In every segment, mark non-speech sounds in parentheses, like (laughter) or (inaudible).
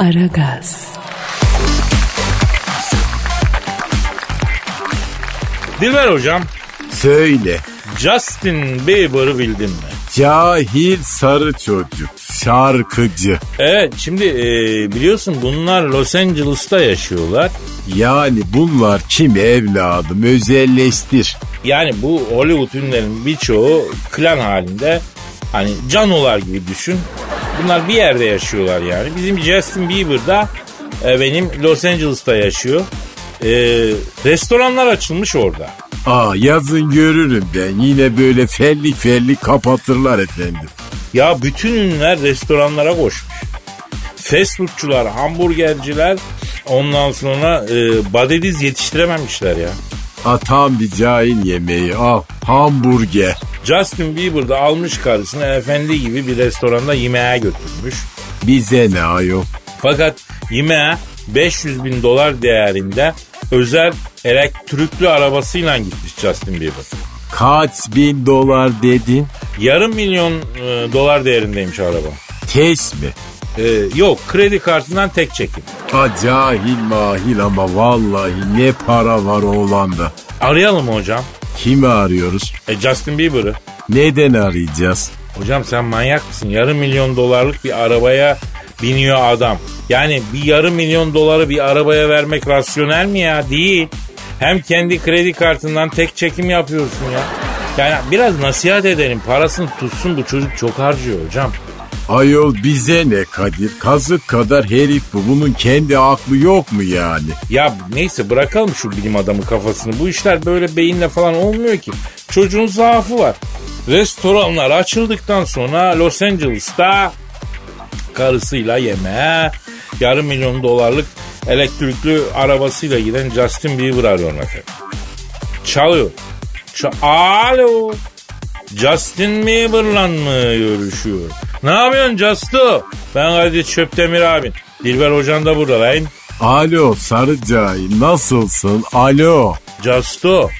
Aragaz, Dilber hocam, Söyle. Justin Bieber'ı bildin mi? Cahil sarı çocuk. Şarkıcı. Evet, şimdi e, biliyorsun bunlar Los Angeles'ta yaşıyorlar. Yani bunlar kim evladım özelleştir. Yani bu Hollywood ünlülerin birçoğu klan halinde hani canolar gibi düşün. Bunlar bir yerde yaşıyorlar yani. Bizim Justin Bieber da e, benim Los Angeles'ta yaşıyor. E, restoranlar açılmış orada. Aa yazın görürüm ben. Yine böyle fellik fellik kapatırlar efendim. Ya bütün ünlüler restoranlara koşmuş. Fast foodçular, hamburgerciler ondan sonra e, badediz yetiştirememişler ya. Aa, tam bir cahil yemeği. Al hamburger. Justin Bieber da almış karısını efendi gibi bir restoranda yemeğe götürmüş. Bize ne ayol. Fakat yemeğe 500 bin dolar değerinde özel elektrikli arabasıyla gitmiş Justin Bieber. Kaç bin dolar dedin? Yarım milyon e, dolar değerindeymiş araba. Keş mi? E, yok kredi kartından tek çekim. Ha cahil mahil ama vallahi ne para var oğlanda. Arayalım mı hocam. Kimi arıyoruz? E, Justin Bieber'ı. Neden arayacağız? Hocam sen manyak mısın? Yarım milyon dolarlık bir arabaya biniyor adam. Yani bir yarım milyon doları bir arabaya vermek rasyonel mi ya? Değil. Hem kendi kredi kartından tek çekim yapıyorsun ya. Yani biraz nasihat edelim. Parasını tutsun bu çocuk çok harcıyor hocam. Ayol bize ne Kadir? Kazık kadar herif bu. Bunun kendi aklı yok mu yani? Ya neyse bırakalım şu bilim adamı kafasını. Bu işler böyle beyinle falan olmuyor ki. Çocuğun zaafı var. Restoranlar açıldıktan sonra Los Angeles'ta karısıyla yemeğe yarım milyon dolarlık elektrikli arabasıyla giden Justin Bieber arıyor efendim. Çalıyor. Ç- Alo. Justin Bieber'la mı görüşüyor? Ne yapıyorsun Justo? Ben Kadir Çöptemir abin. Dilber Hocan da burada lan. Alo sarı cahil nasılsın? Alo. Justo.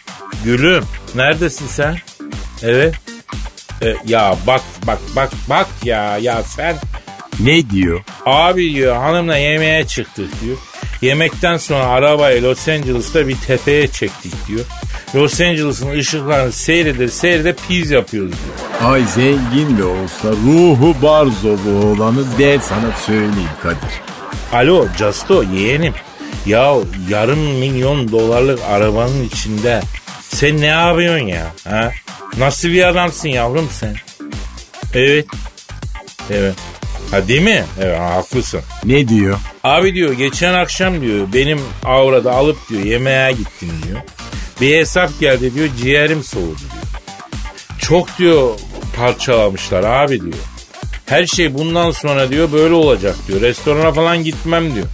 Gülüm. Neredesin sen? Evet. E, ya bak bak bak bak ya ya sen Ne diyor? abi diyor hanımla yemeğe çıktık diyor. Yemekten sonra arabayı Los Angeles'ta bir tepeye çektik diyor. Los Angeles'ın ışıklarını seyrede seyrede piz yapıyoruz diyor. Ay zengin de olsa ruhu barzo bu oğlanı der sana söyleyeyim Kadir. Alo Justo yeğenim. Ya yarım milyon dolarlık arabanın içinde sen ne yapıyorsun ya? Ha? Nasıl bir adamsın yavrum sen? Evet. Evet. Ha değil mi? Evet ha, haklısın. Ne diyor? Abi diyor geçen akşam diyor benim avrada alıp diyor yemeğe gittim diyor. Bir hesap geldi diyor ciğerim soğudu diyor. Çok diyor parçalamışlar abi diyor. Her şey bundan sonra diyor böyle olacak diyor. Restorana falan gitmem diyor.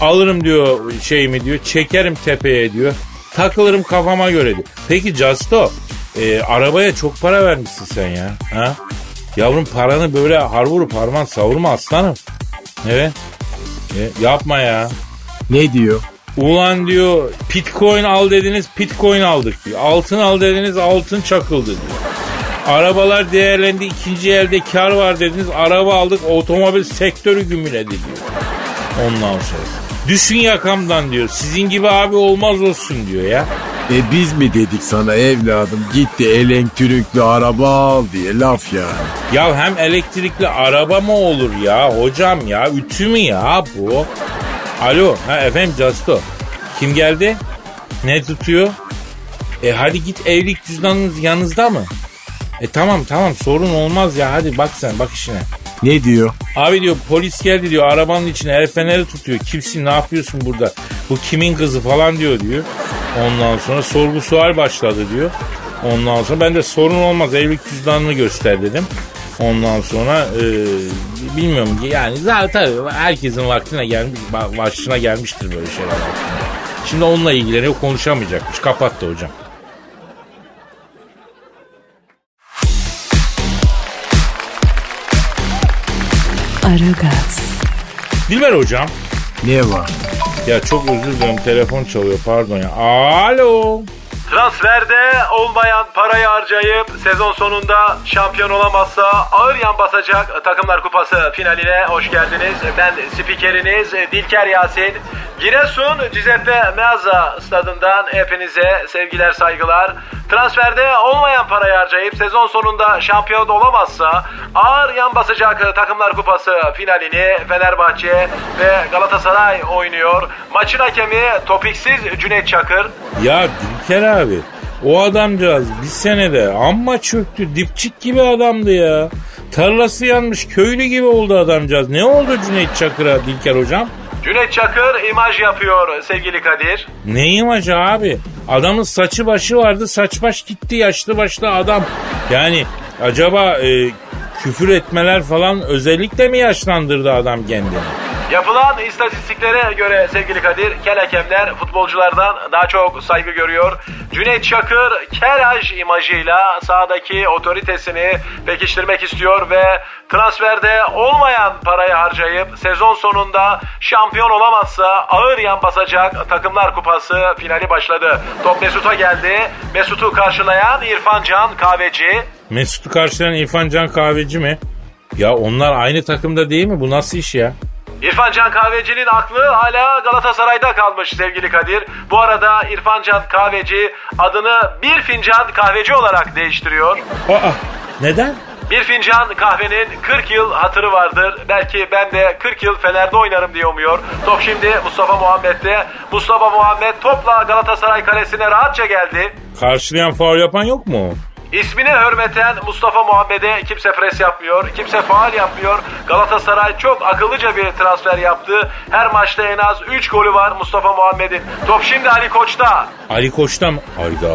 Alırım diyor şeyimi diyor. Çekerim tepeye diyor. Takılırım kafama göre diyor. Peki Justo e, arabaya çok para vermişsin sen ya. Ha? Yavrum paranı böyle har vurup harman savurma aslanım. Evet. E, yapma ya. Ne diyor? Ulan diyor Bitcoin al dediniz Bitcoin aldık diyor. Altın al dediniz altın çakıldı diyor. Arabalar değerlendi ikinci elde kar var dediniz araba aldık otomobil sektörü gümüledi diyor. Ondan sonra. Düşün yakamdan diyor. Sizin gibi abi olmaz olsun diyor ya. E biz mi dedik sana evladım gitti elektrikli araba al diye laf yani. Ya hem elektrikli araba mı olur ya hocam ya ütü mü ya bu? Alo ha efendim Justo. Kim geldi? Ne tutuyor? E hadi git evlilik cüzdanınız yanınızda mı? E tamam tamam sorun olmaz ya hadi bak sen bak işine. Ne diyor? Abi diyor polis geldi diyor arabanın içine el feneri tutuyor. Kimsin ne yapıyorsun burada? Bu kimin kızı falan diyor diyor. Ondan sonra sorgu sual başladı diyor. Ondan sonra ben de sorun olmaz evlilik cüzdanını göster dedim. Ondan sonra e, bilmiyorum yani zaten herkesin vaktine gelmiş, başına gelmiştir böyle şeyler. Şimdi onunla ilgileniyor konuşamayacakmış. Kapattı hocam. Aragaz, Dilber hocam. Ne var? Ya çok özür dilerim telefon çalıyor pardon ya. Alo. Transferde olmayan parayı harcayıp sezon sonunda şampiyon olamazsa ağır yan basacak Takımlar Kupası finaline hoş geldiniz. Ben spikeriniz Dilker Yasin. Giresun Giuseppe Meazza stadından hepinize sevgiler saygılar. Transferde olmayan parayı harcayıp sezon sonunda şampiyon olamazsa ağır yan basacak Takımlar Kupası finalini Fenerbahçe ve Galatasaray oynuyor. Maçın hakemi topiksiz Cüneyt Çakır. Ya Dilker abi o adamcağız bir senede amma çöktü. Dipçik gibi adamdı ya. Tarlası yanmış köylü gibi oldu adamcağız. Ne oldu Cüneyt Çakır'a Dilker hocam? Cüneyt Çakır imaj yapıyor sevgili Kadir. Ne imajı abi? Adamın saçı başı vardı saç baş gitti yaşlı başlı adam. Yani acaba e, küfür etmeler falan özellikle mi yaşlandırdı adam kendini? Yapılan istatistiklere göre sevgili Kadir, kel futbolculardan daha çok saygı görüyor. Cüneyt Çakır Keraj imajıyla sahadaki otoritesini pekiştirmek istiyor ve transferde olmayan parayı harcayıp sezon sonunda şampiyon olamazsa ağır yan basacak Takımlar Kupası finali başladı. Top Mesut'a geldi. Mesut'u karşılayan İrfan Can Kahveci. Mesut'u karşılayan İrfan Can Kahveci mi? Ya onlar aynı takımda değil mi? Bu nasıl iş ya? İrfan Can Kahveci'nin aklı hala Galatasaray'da kalmış sevgili Kadir. Bu arada İrfan Can Kahveci adını bir fincan kahveci olarak değiştiriyor. Aa, neden? Bir fincan kahvenin 40 yıl hatırı vardır. Belki ben de 40 yıl Fener'de oynarım diye umuyor. Top şimdi Mustafa Muhammed'de. Mustafa Muhammed topla Galatasaray kalesine rahatça geldi. Karşılayan faul yapan yok mu? İsmine hürmeten Mustafa Muhammed'e kimse pres yapmıyor, kimse faal yapmıyor. Galatasaray çok akıllıca bir transfer yaptı. Her maçta en az 3 golü var Mustafa Muhammed'in. Top şimdi Ali Koç'ta. Ali Koç'ta mı? Ayda.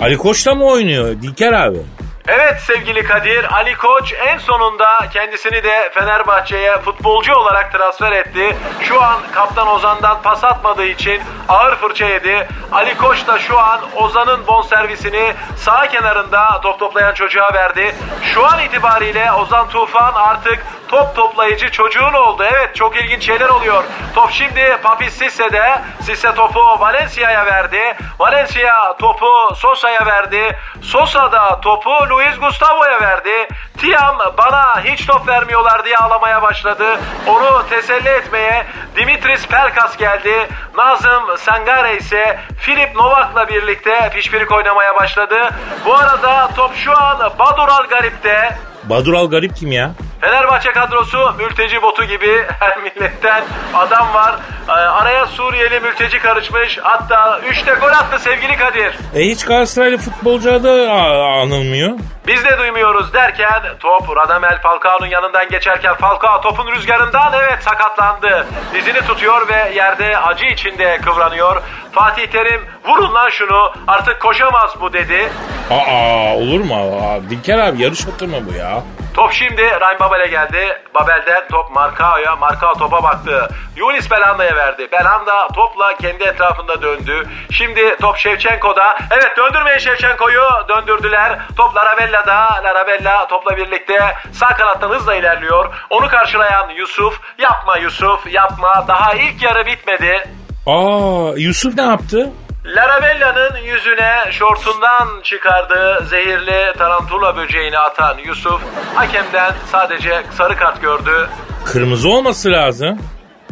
Ali Koç'ta mı oynuyor Dilker abi? Evet sevgili Kadir, Ali Koç en sonunda kendisini de Fenerbahçe'ye futbolcu olarak transfer etti. Şu an kaptan Ozan'dan pas atmadığı için ağır fırça yedi. Ali Koç da şu an Ozan'ın bonservisini sağ kenarında top toplayan çocuğa verdi. Şu an itibariyle Ozan Tufan artık top toplayıcı çocuğun oldu. Evet çok ilginç şeyler oluyor. Top şimdi Papis Sisse'de. Sisse topu Valencia'ya verdi. Valencia topu Sosa'ya verdi. Sosa da topu Luis Gustavo'ya verdi. Tiam bana hiç top vermiyorlar diye ağlamaya başladı. Onu teselli etmeye Dimitris Pelkas geldi. Nazım Sangare ise Filip Novak'la birlikte pişpirik oynamaya başladı. Bu arada top şu an Badural Garip'te. Badural Garip kim ya? Fenerbahçe kadrosu mülteci botu gibi her milletten adam var. Ee, araya Suriyeli mülteci karışmış. Hatta 3'te gol attı sevgili Kadir. E hiç Galatasaraylı futbolcu adı a- anılmıyor. Biz de duymuyoruz derken top Radamel Falcao'nun yanından geçerken Falcao topun rüzgarından evet sakatlandı. Dizini tutuyor ve yerde acı içinde kıvranıyor. Fatih Terim vurun lan şunu artık koşamaz bu dedi. Aa olur mu? Dilker abi yarış atı mı bu ya? Top şimdi Ryan Babel'e geldi. Babel'den top Markao'ya. Markao topa baktı. Yunis Belanda'ya verdi. Belanda topla kendi etrafında döndü. Şimdi top Şevçenko'da. Evet döndürmeyin Şevçenko'yu. Döndürdüler. Top Larabella'da. Larabella topla birlikte sağ kanattan hızla ilerliyor. Onu karşılayan Yusuf. Yapma Yusuf yapma. Daha ilk yarı bitmedi. Aa Yusuf ne yaptı? Larabella'nın yüzüne şortundan çıkardığı zehirli tarantula böceğini atan Yusuf hakemden sadece sarı kart gördü. Kırmızı olması lazım.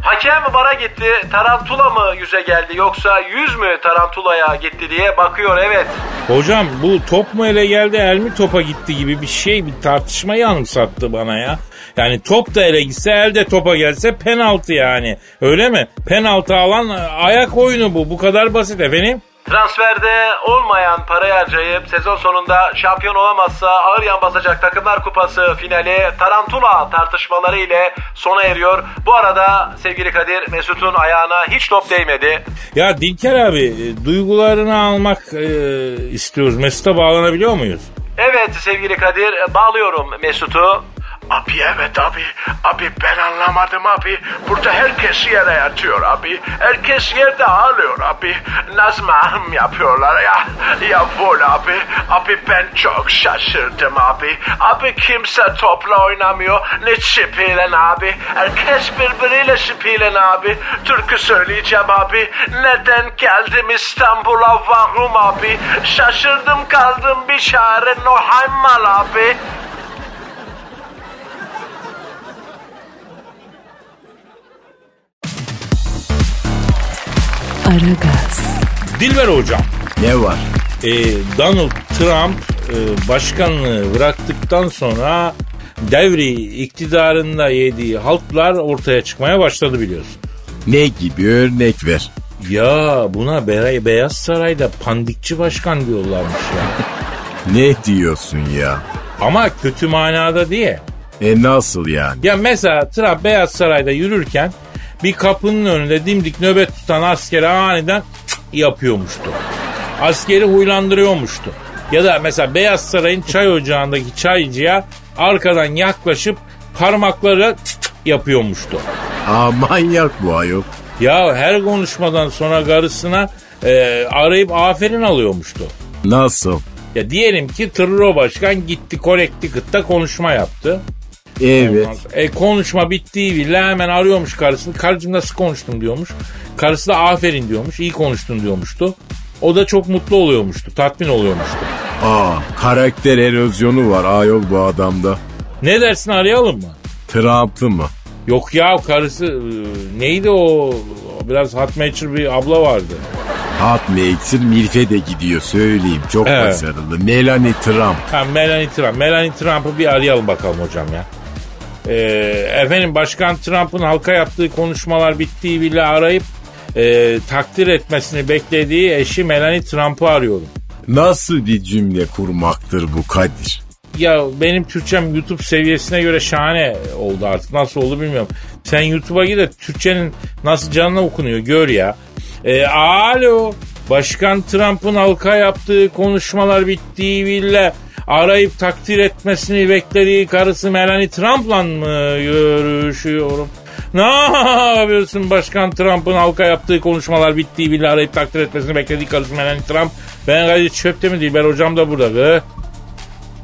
Hakem vara gitti. Tarantula mı yüze geldi yoksa yüz mü tarantulaya gitti diye bakıyor evet. Hocam bu top mu ele geldi el mi topa gitti gibi bir şey bir tartışmayı anımsattı bana ya. Yani top da ele gitse el de topa gelse penaltı yani. Öyle mi? Penaltı alan ayak oyunu bu. Bu kadar basit efendim. Transferde olmayan parayı harcayıp sezon sonunda şampiyon olamazsa ağır yan basacak Takımlar Kupası finali Tarantula tartışmaları ile sona eriyor. Bu arada sevgili Kadir Mesut'un ayağına hiç top değmedi. Ya Dilker abi e, duygularını almak e, istiyoruz. Mesut'a bağlanabiliyor muyuz? Evet sevgili Kadir bağlıyorum Mesut'u. Abi evet abi. Abi ben anlamadım abi. Burada herkes yere yatıyor abi. Herkes yerde ağlıyor abi. Nazmahım yapıyorlar ya. Ya vol abi. Abi ben çok şaşırdım abi. Abi kimse topla oynamıyor. Ne şipilen abi. Herkes birbiriyle şipilen abi. Türkü söyleyeceğim abi. Neden geldim İstanbul'a vahum abi. Şaşırdım kaldım bir şare no haymal abi. Aragaz, Dilber hocam. Ne var? e, Donald Trump e, başkanlığı bıraktıktan sonra devri iktidarında yediği haltlar ortaya çıkmaya başladı biliyorsun. Ne gibi örnek ver. Ya buna Be- Beyaz Saray'da pandikçi başkan diyorlarmış ya. (laughs) Ne diyorsun ya? Ama kötü manada diye. E nasıl yani? Ya mesela Trump Beyaz Saray'da yürürken bir kapının önünde dimdik nöbet tutan askere aniden yapıyormuştu. Askeri huylandırıyormuştu. Ya da mesela Beyaz Saray'ın çay ocağındaki çaycıya arkadan yaklaşıp parmakları yapıyormuştu. Aa manyak bu ayol. Ya her konuşmadan sonra karısına e, arayıp aferin alıyormuştu. Nasıl? Ya diyelim ki Tırro Başkan gitti Connecticut'ta konuşma yaptı. Evet. E, konuşma bittiği bile hemen arıyormuş karısını. Karıcığım nasıl konuştun diyormuş. Karısı da aferin diyormuş. iyi konuştun diyormuştu. O da çok mutlu oluyormuştu. Tatmin oluyormuştu. Aa karakter erozyonu var ayol bu adamda. Ne dersin arayalım mı? Trump'lı mı? Yok ya karısı e, neydi o biraz hot matcher bir abla vardı. Hot Maker Milf'e de gidiyor söyleyeyim. Çok Evet. başarılı. Melanie Trump. Ha Melanie Trump. Melanie Trump'ı bir arayalım bakalım hocam ya. Ee, efendim Başkan Trump'ın halka yaptığı konuşmalar bittiği bile arayıp e, takdir etmesini beklediği eşi Melanie Trump'ı arıyorum. Nasıl bir cümle kurmaktır bu Kadir? Ya benim Türkçem YouTube seviyesine göre şahane oldu artık. Nasıl oldu bilmiyorum. Sen YouTube'a gir de Türkçenin nasıl canına okunuyor gör ya. E, alo. Başkan Trump'ın halka yaptığı konuşmalar bittiği bile arayıp takdir etmesini beklediği karısı Melanie Trump'la mı görüşüyorum? Ne yapıyorsun Başkan Trump'ın halka yaptığı konuşmalar bittiği bile arayıp takdir etmesini beklediği karısı Melanie Trump. Ben Kadir Çöp'te mi değil ben hocam da burada. Gı.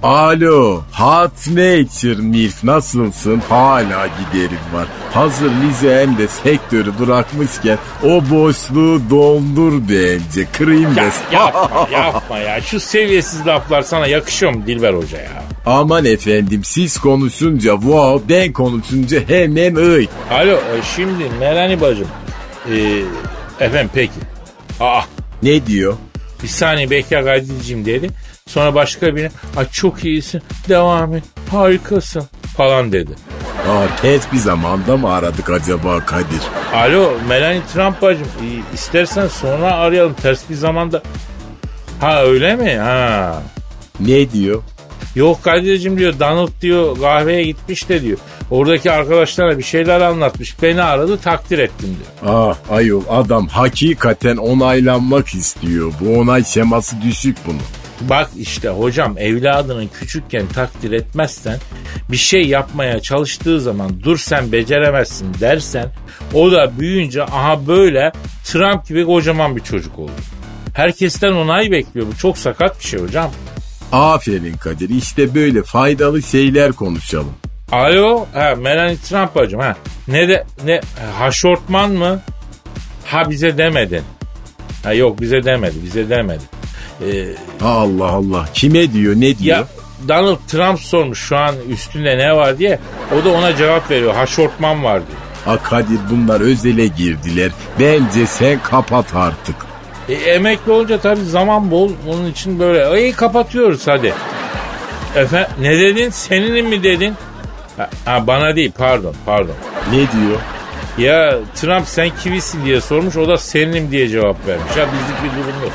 Alo, Hot Nature Milf nasılsın? Hala giderim var. Hazır Lize hem de sektörü bırakmışken o boşluğu doldur bence. Kırayım Ya, des. yapma (laughs) yapma ya. Şu seviyesiz laflar sana yakışıyor mu Dilber Hoca ya? Aman efendim siz konuşunca wow, ben konuşunca hemen ıy. Alo e, şimdi Melani bacım. E, efendim peki. Aa Ne diyor? bir saniye bekle Kadir'cim dedi. Sonra başka birine ay çok iyisin devam et harikasın falan dedi. Aa, tez bir zamanda mı aradık acaba Kadir? Alo Melanie Trump bacım istersen sonra arayalım ters bir zamanda. Ha öyle mi? Ha. Ne diyor? Yok Kadir'cim diyor Donald diyor kahveye gitmiş de diyor. Oradaki arkadaşlara bir şeyler anlatmış. Beni aradı takdir ettim diyor. Ah ayol adam hakikaten onaylanmak istiyor. Bu onay şeması düşük bunun. Bak işte hocam evladının küçükken takdir etmezsen bir şey yapmaya çalıştığı zaman dur sen beceremezsin dersen o da büyüyünce aha böyle Trump gibi kocaman bir çocuk olur. Herkesten onay bekliyor. Bu çok sakat bir şey hocam. Aferin Kadir işte böyle faydalı şeyler konuşalım. Alo, ha Melanie Trump bacım ha. Ne de ne haşortman mı? Ha bize demedin. Ha yok bize demedi, bize demedi. Ee, Allah Allah kime diyor ne diyor? ya Donald Trump sormuş şu an üstünde ne var diye. O da ona cevap veriyor. Haşortman var diyor. A Kadir bunlar özele girdiler. Bence sen kapat artık. E, emekli olunca tabii zaman bol. Onun için böyle iyi kapatıyoruz hadi. Efendim ne dedin? Senin mi dedin? Ha, ha, bana değil pardon pardon. Ne diyor? Ya Trump sen kivisin diye sormuş o da seninim diye cevap vermiş. Ya bizlik bir durum yok.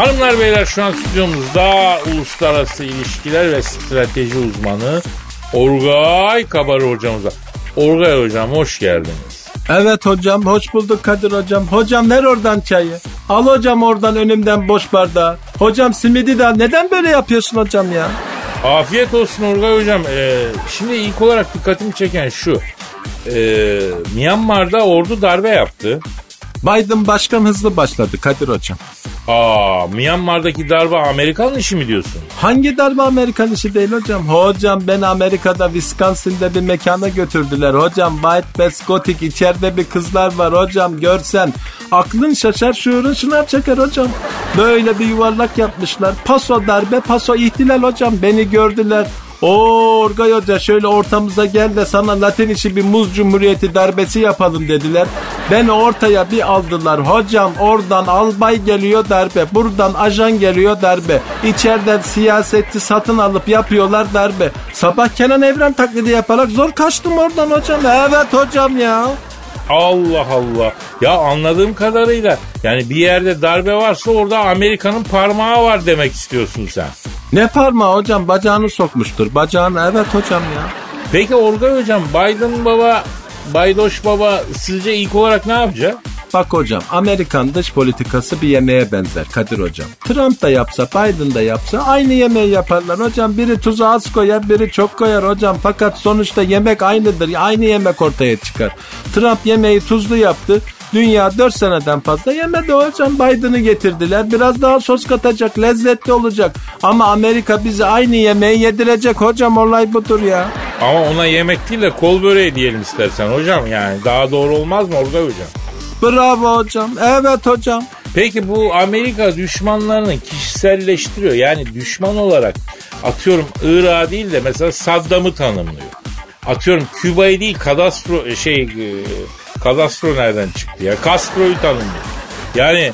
Hanımlar beyler şu an stüdyomuzda uluslararası ilişkiler ve strateji uzmanı Orgay Kabarı hocamız var. Orgay hocam hoş geldiniz. Evet hocam hoş bulduk Kadir hocam. Hocam ver oradan çayı. Al hocam oradan önümden boş bardağı. Hocam simidi de al. neden böyle yapıyorsun hocam ya? Afiyet olsun Orgay Hocam. Ee, şimdi ilk olarak dikkatimi çeken şu. Ee, Myanmar'da ordu darbe yaptı. Biden başkan hızlı başladı Kadir hocam. Aa, Myanmar'daki darbe Amerikan işi mi diyorsun? Hangi darbe Amerikan işi değil hocam? Hocam ben Amerika'da Wisconsin'de bir mekana götürdüler. Hocam White Best Gothic içeride bir kızlar var hocam görsen. Aklın şaşar şuurun şınav çeker hocam. Böyle bir yuvarlak yapmışlar. Paso darbe paso ihtilal hocam. Beni gördüler. Oo Orgay Hoca şöyle ortamıza gel de sana Latin işi bir muz cumhuriyeti darbesi yapalım dediler. Beni ortaya bir aldılar. Hocam oradan albay geliyor darbe. Buradan ajan geliyor darbe. İçeriden siyasetçi satın alıp yapıyorlar darbe. Sabah Kenan Evren taklidi yaparak zor kaçtım oradan hocam. Evet hocam ya. Allah Allah. Ya anladığım kadarıyla yani bir yerde darbe varsa orada Amerika'nın parmağı var demek istiyorsun sen. Ne parmağı hocam bacağını sokmuştur. Bacağını evet hocam ya. Peki Orgay Hocam Biden baba, Baydoş baba sizce ilk olarak ne yapacak? Bak hocam Amerikan dış politikası bir yemeğe benzer Kadir hocam. Trump da yapsa Biden da yapsa aynı yemeği yaparlar hocam. Biri tuzu az koyar biri çok koyar hocam. Fakat sonuçta yemek aynıdır. Aynı yemek ortaya çıkar. Trump yemeği tuzlu yaptı. Dünya 4 seneden fazla yemedi hocam. Biden'ı getirdiler. Biraz daha sos katacak. Lezzetli olacak. Ama Amerika bize aynı yemeği yedirecek hocam. Olay budur ya. Ama ona yemek değil de kol böreği diyelim istersen hocam yani daha doğru olmaz mı Orgay Hocam? Bravo hocam. Evet hocam. Peki bu Amerika düşmanlarını kişiselleştiriyor. Yani düşman olarak atıyorum Irak'ı değil de mesela Saddam'ı tanımlıyor. Atıyorum Küba'yı değil kadastro şey e, kadastro nereden çıktı ya? Castro'yu tanımlıyor. Yani e,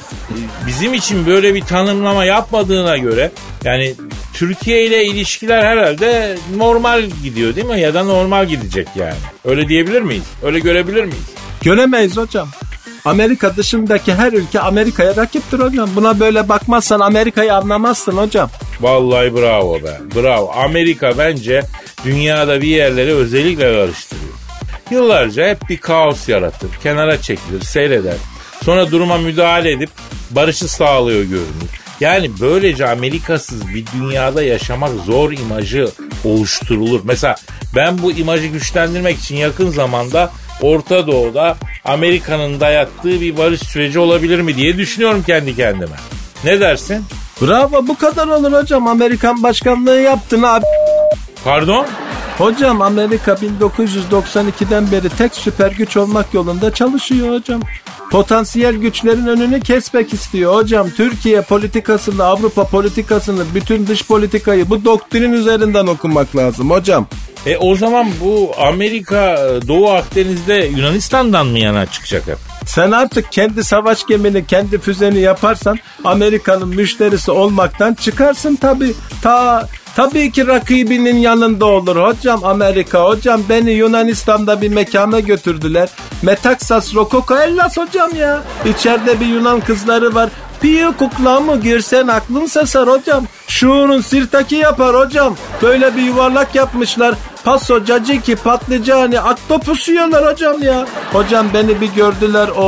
bizim için böyle bir tanımlama yapmadığına göre yani Türkiye ile ilişkiler herhalde normal gidiyor değil mi? Ya da normal gidecek yani. Öyle diyebilir miyiz? Öyle görebilir miyiz? Göremeyiz hocam. Amerika dışındaki her ülke Amerika'ya rakiptir hocam. Buna böyle bakmazsan Amerika'yı anlamazsın hocam. Vallahi bravo be. Bravo. Amerika bence dünyada bir yerleri özellikle karıştırıyor. Yıllarca hep bir kaos yaratır. Kenara çekilir, seyreder. Sonra duruma müdahale edip barışı sağlıyor görünür. Yani böylece Amerikasız bir dünyada yaşamak zor imajı oluşturulur. Mesela ben bu imajı güçlendirmek için yakın zamanda Orta Doğu'da Amerika'nın dayattığı bir barış süreci olabilir mi diye düşünüyorum kendi kendime. Ne dersin? Bravo bu kadar olur hocam. Amerikan başkanlığı yaptın abi. Pardon? Hocam Amerika 1992'den beri tek süper güç olmak yolunda çalışıyor hocam. Potansiyel güçlerin önünü kesmek istiyor hocam. Türkiye politikasını, Avrupa politikasını, bütün dış politikayı bu doktrin üzerinden okumak lazım hocam. E o zaman bu Amerika Doğu Akdeniz'de Yunanistan'dan mı yana çıkacak hep? Sen artık kendi savaş gemini, kendi füzeni yaparsan Amerika'nın müşterisi olmaktan çıkarsın tabi. Ta Tabii ki rakibinin yanında olur hocam Amerika. Hocam beni Yunanistan'da bir mekana götürdüler. Metaxas Rokoko Hellas hocam ya. İçeride bir Yunan kızları var. Piyo kuklamı girsen aklın sesar hocam. Şuurun sirtaki yapar hocam. Böyle bir yuvarlak yapmışlar. Paso, caciki, patlıcanı, aktopus yiyorlar hocam ya. Hocam beni bir gördüler. O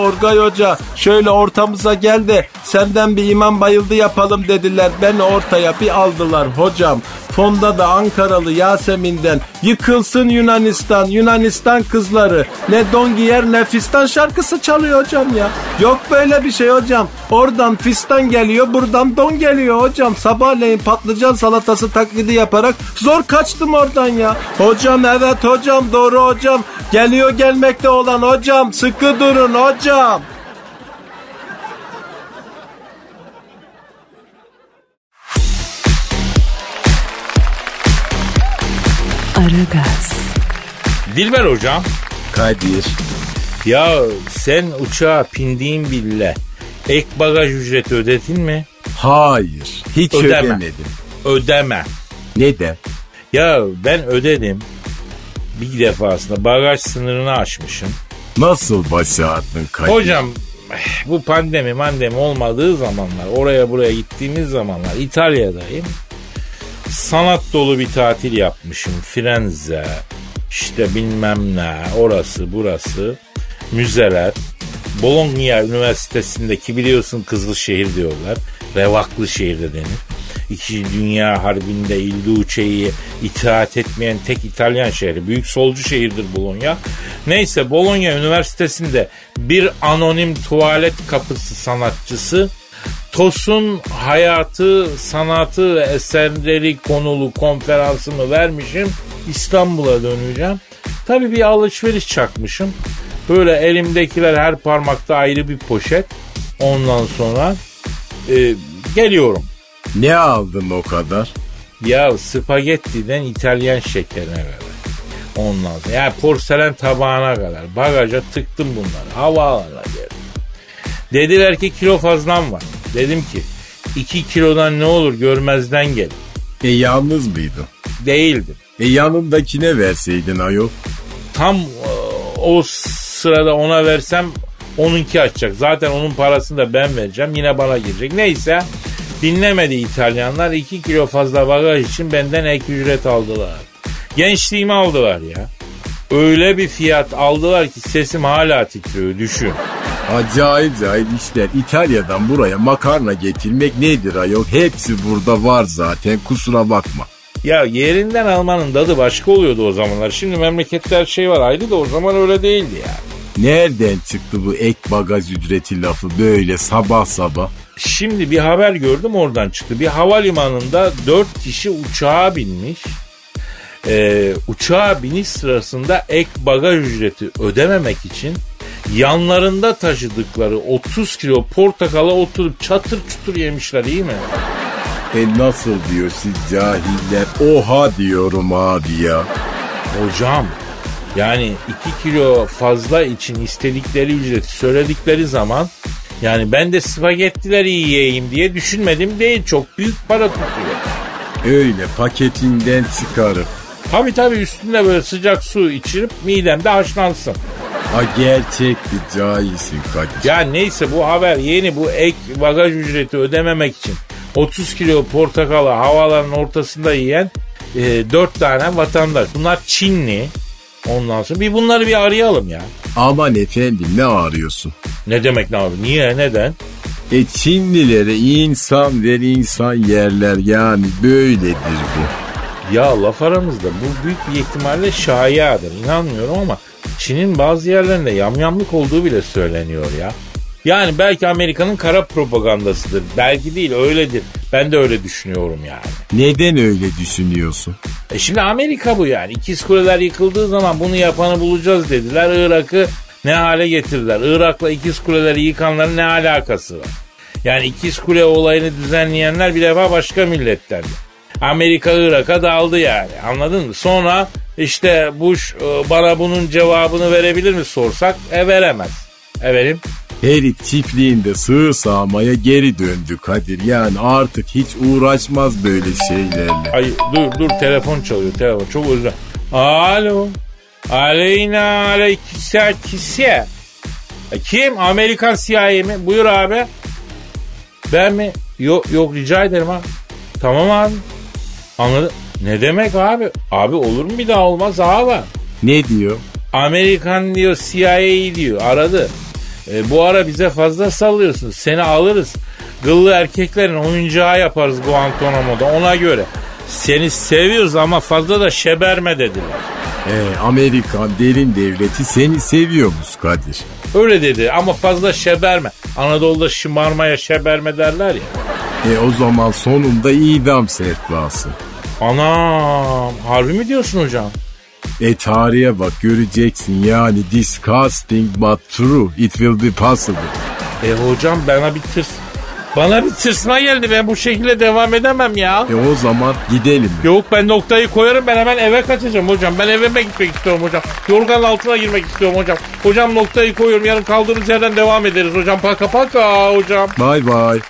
Orgay Hoca şöyle ortamıza gel de senden bir imam bayıldı yapalım dediler. Beni ortaya bir aldılar hocam. Fonda da Ankaralı Yasemin'den yıkılsın Yunanistan, Yunanistan kızları. Ne don giyer ne fistan şarkısı çalıyor hocam ya. Yok böyle bir şey hocam. Oradan fistan geliyor buradan don geliyor hocam. Sabahleyin patlıcan salatası taklidi yaparak zor kaçtım oradan ya. Hocam evet hocam doğru hocam. Geliyor gelmekte olan hocam sıkı durun hocam. Aragaz, Dilber hocam. Kadir. Ya sen uçağa pindiğin bile ek bagaj ücreti ödedin mi? Hayır. Hiç Ödeme. ödemedim. Ödeme. Neden? Ya ben ödedim. Bir defasında bagaj sınırını aşmışım. Nasıl başardın Kadir? Hocam eh, bu pandemi mandemi olmadığı zamanlar oraya buraya gittiğimiz zamanlar İtalya'dayım. Sanat dolu bir tatil yapmışım. Firenze işte bilmem ne orası burası. müzeler, Bologna Üniversitesi'ndeki biliyorsun kızlı şehir diyorlar. Revaklı şehir de denir. İkinci Dünya Harbi'nde Il Duce'yi itaat etmeyen tek İtalyan şehri. Büyük solcu şehirdir Bologna. Neyse Bologna Üniversitesi'nde bir anonim tuvalet kapısı sanatçısı TOS'un hayatı, sanatı ve eserleri konulu konferansımı vermişim. İstanbul'a döneceğim. Tabii bir alışveriş çakmışım. Böyle elimdekiler her parmakta ayrı bir poşet. Ondan sonra e, geliyorum. Ne aldın o kadar? Ya spagettiden İtalyan şekerine kadar. Ondan sonra ya porselen tabağına kadar bagaja tıktım bunları. Havaalanına geldim. Dediler ki kilo fazlam var. Dedim ki iki kilodan ne olur görmezden gel. E yalnız mıydın? Değildim. E yanındakine verseydin ayol. Tam e, o sırada ona versem onunki açacak. Zaten onun parasını da ben vereceğim. Yine bana girecek. Neyse dinlemedi İtalyanlar. 2 kilo fazla bagaj için benden ek ücret aldılar. Gençliğimi aldılar ya. Öyle bir fiyat aldılar ki sesim hala titriyor düşün. Acayip acayip işler. İtalya'dan buraya makarna getirmek nedir ayol? Hepsi burada var zaten kusura bakma. Ya yerinden almanın tadı başka oluyordu o zamanlar. Şimdi memlekette her şey var ayrı da o zaman öyle değildi ya. Nereden çıktı bu ek bagaj ücreti lafı böyle sabah sabah? Şimdi bir haber gördüm oradan çıktı. Bir havalimanında dört kişi uçağa binmiş. Ee, uçağa biniş sırasında ek bagaj ücreti ödememek için yanlarında taşıdıkları 30 kilo portakala oturup çatır çutur yemişler iyi mi? E nasıl diyor siz cahiller? Oha diyorum abi ya. Hocam yani 2 kilo fazla için istedikleri ücreti söyledikleri zaman yani ben de spagettileri yiyeyim diye düşünmedim değil çok büyük para tutuyor. Öyle paketinden çıkarıp. Tabi tabi üstünde böyle sıcak su içirip midemde haşlansın. Ha gerçek bir cahilsin Kadir. Ya neyse bu haber yeni bu ek bagaj ücreti ödememek için 30 kilo portakalı havaların ortasında yiyen e, 4 tane vatandaş. Bunlar Çinli. Ondan sonra bir bunları bir arayalım ya. Aman efendim ne arıyorsun? Ne demek ne abi? Niye? Neden? E Çinlilere insan ver insan yerler yani böyledir bu. Ya laf aramızda bu büyük bir ihtimalle şayiadır. İnanmıyorum ama Çin'in bazı yerlerinde yamyamlık olduğu bile söyleniyor ya. Yani belki Amerika'nın kara propagandasıdır. Belki değil öyledir. Ben de öyle düşünüyorum yani. Neden öyle düşünüyorsun? E şimdi Amerika bu yani. İkiz kuleler yıkıldığı zaman bunu yapanı bulacağız dediler. Irak'ı ne hale getirdiler. Irak'la ikiz kuleleri yıkanların ne alakası var? Yani ikiz kule olayını düzenleyenler bir defa başka milletlerdi. Amerika Irak'a daldı yani anladın mı? Sonra işte Bush e, bana bunun cevabını verebilir mi sorsak? E veremez. E verim. Herif çiftliğinde sığır sağmaya geri döndü Kadir. Yani artık hiç uğraşmaz böyle şeylerle. Ay dur dur telefon çalıyor telefon çok özür dilerim. Alo. Aleyna aleyküsel kisiye. E, Kim? Amerikan CIA mi? Buyur abi. Ben mi? Yok yok rica ederim abi. Tamam abi. Anladım. Ne demek abi? Abi olur mu bir daha olmaz abi. Ne diyor? Amerikan diyor CIA diyor aradı. E, bu ara bize fazla sallıyorsunuz. Seni alırız. Gıllı erkeklerin oyuncağı yaparız Guantanamo'da ona göre. Seni seviyoruz ama fazla da şeberme dediler. E, Amerikan derin devleti seni seviyormuş Kadir. Öyle dedi ama fazla şeberme. Anadolu'da şımarmaya şeberme derler ya. E o zaman sonunda idam sehpası. Anam harbi mi diyorsun hocam? E tarihe bak göreceksin yani disgusting but true. It will be possible. E hocam bana bir tırs. Bana bir tırsma geldi ben bu şekilde devam edemem ya. E o zaman gidelim. Yok ben noktayı koyarım ben hemen eve kaçacağım hocam. Ben evime gitmek istiyorum hocam. Yorganın altına girmek istiyorum hocam. Hocam noktayı koyuyorum yarın kaldığımız yerden devam ederiz hocam. Paka paka hocam. Bye bye.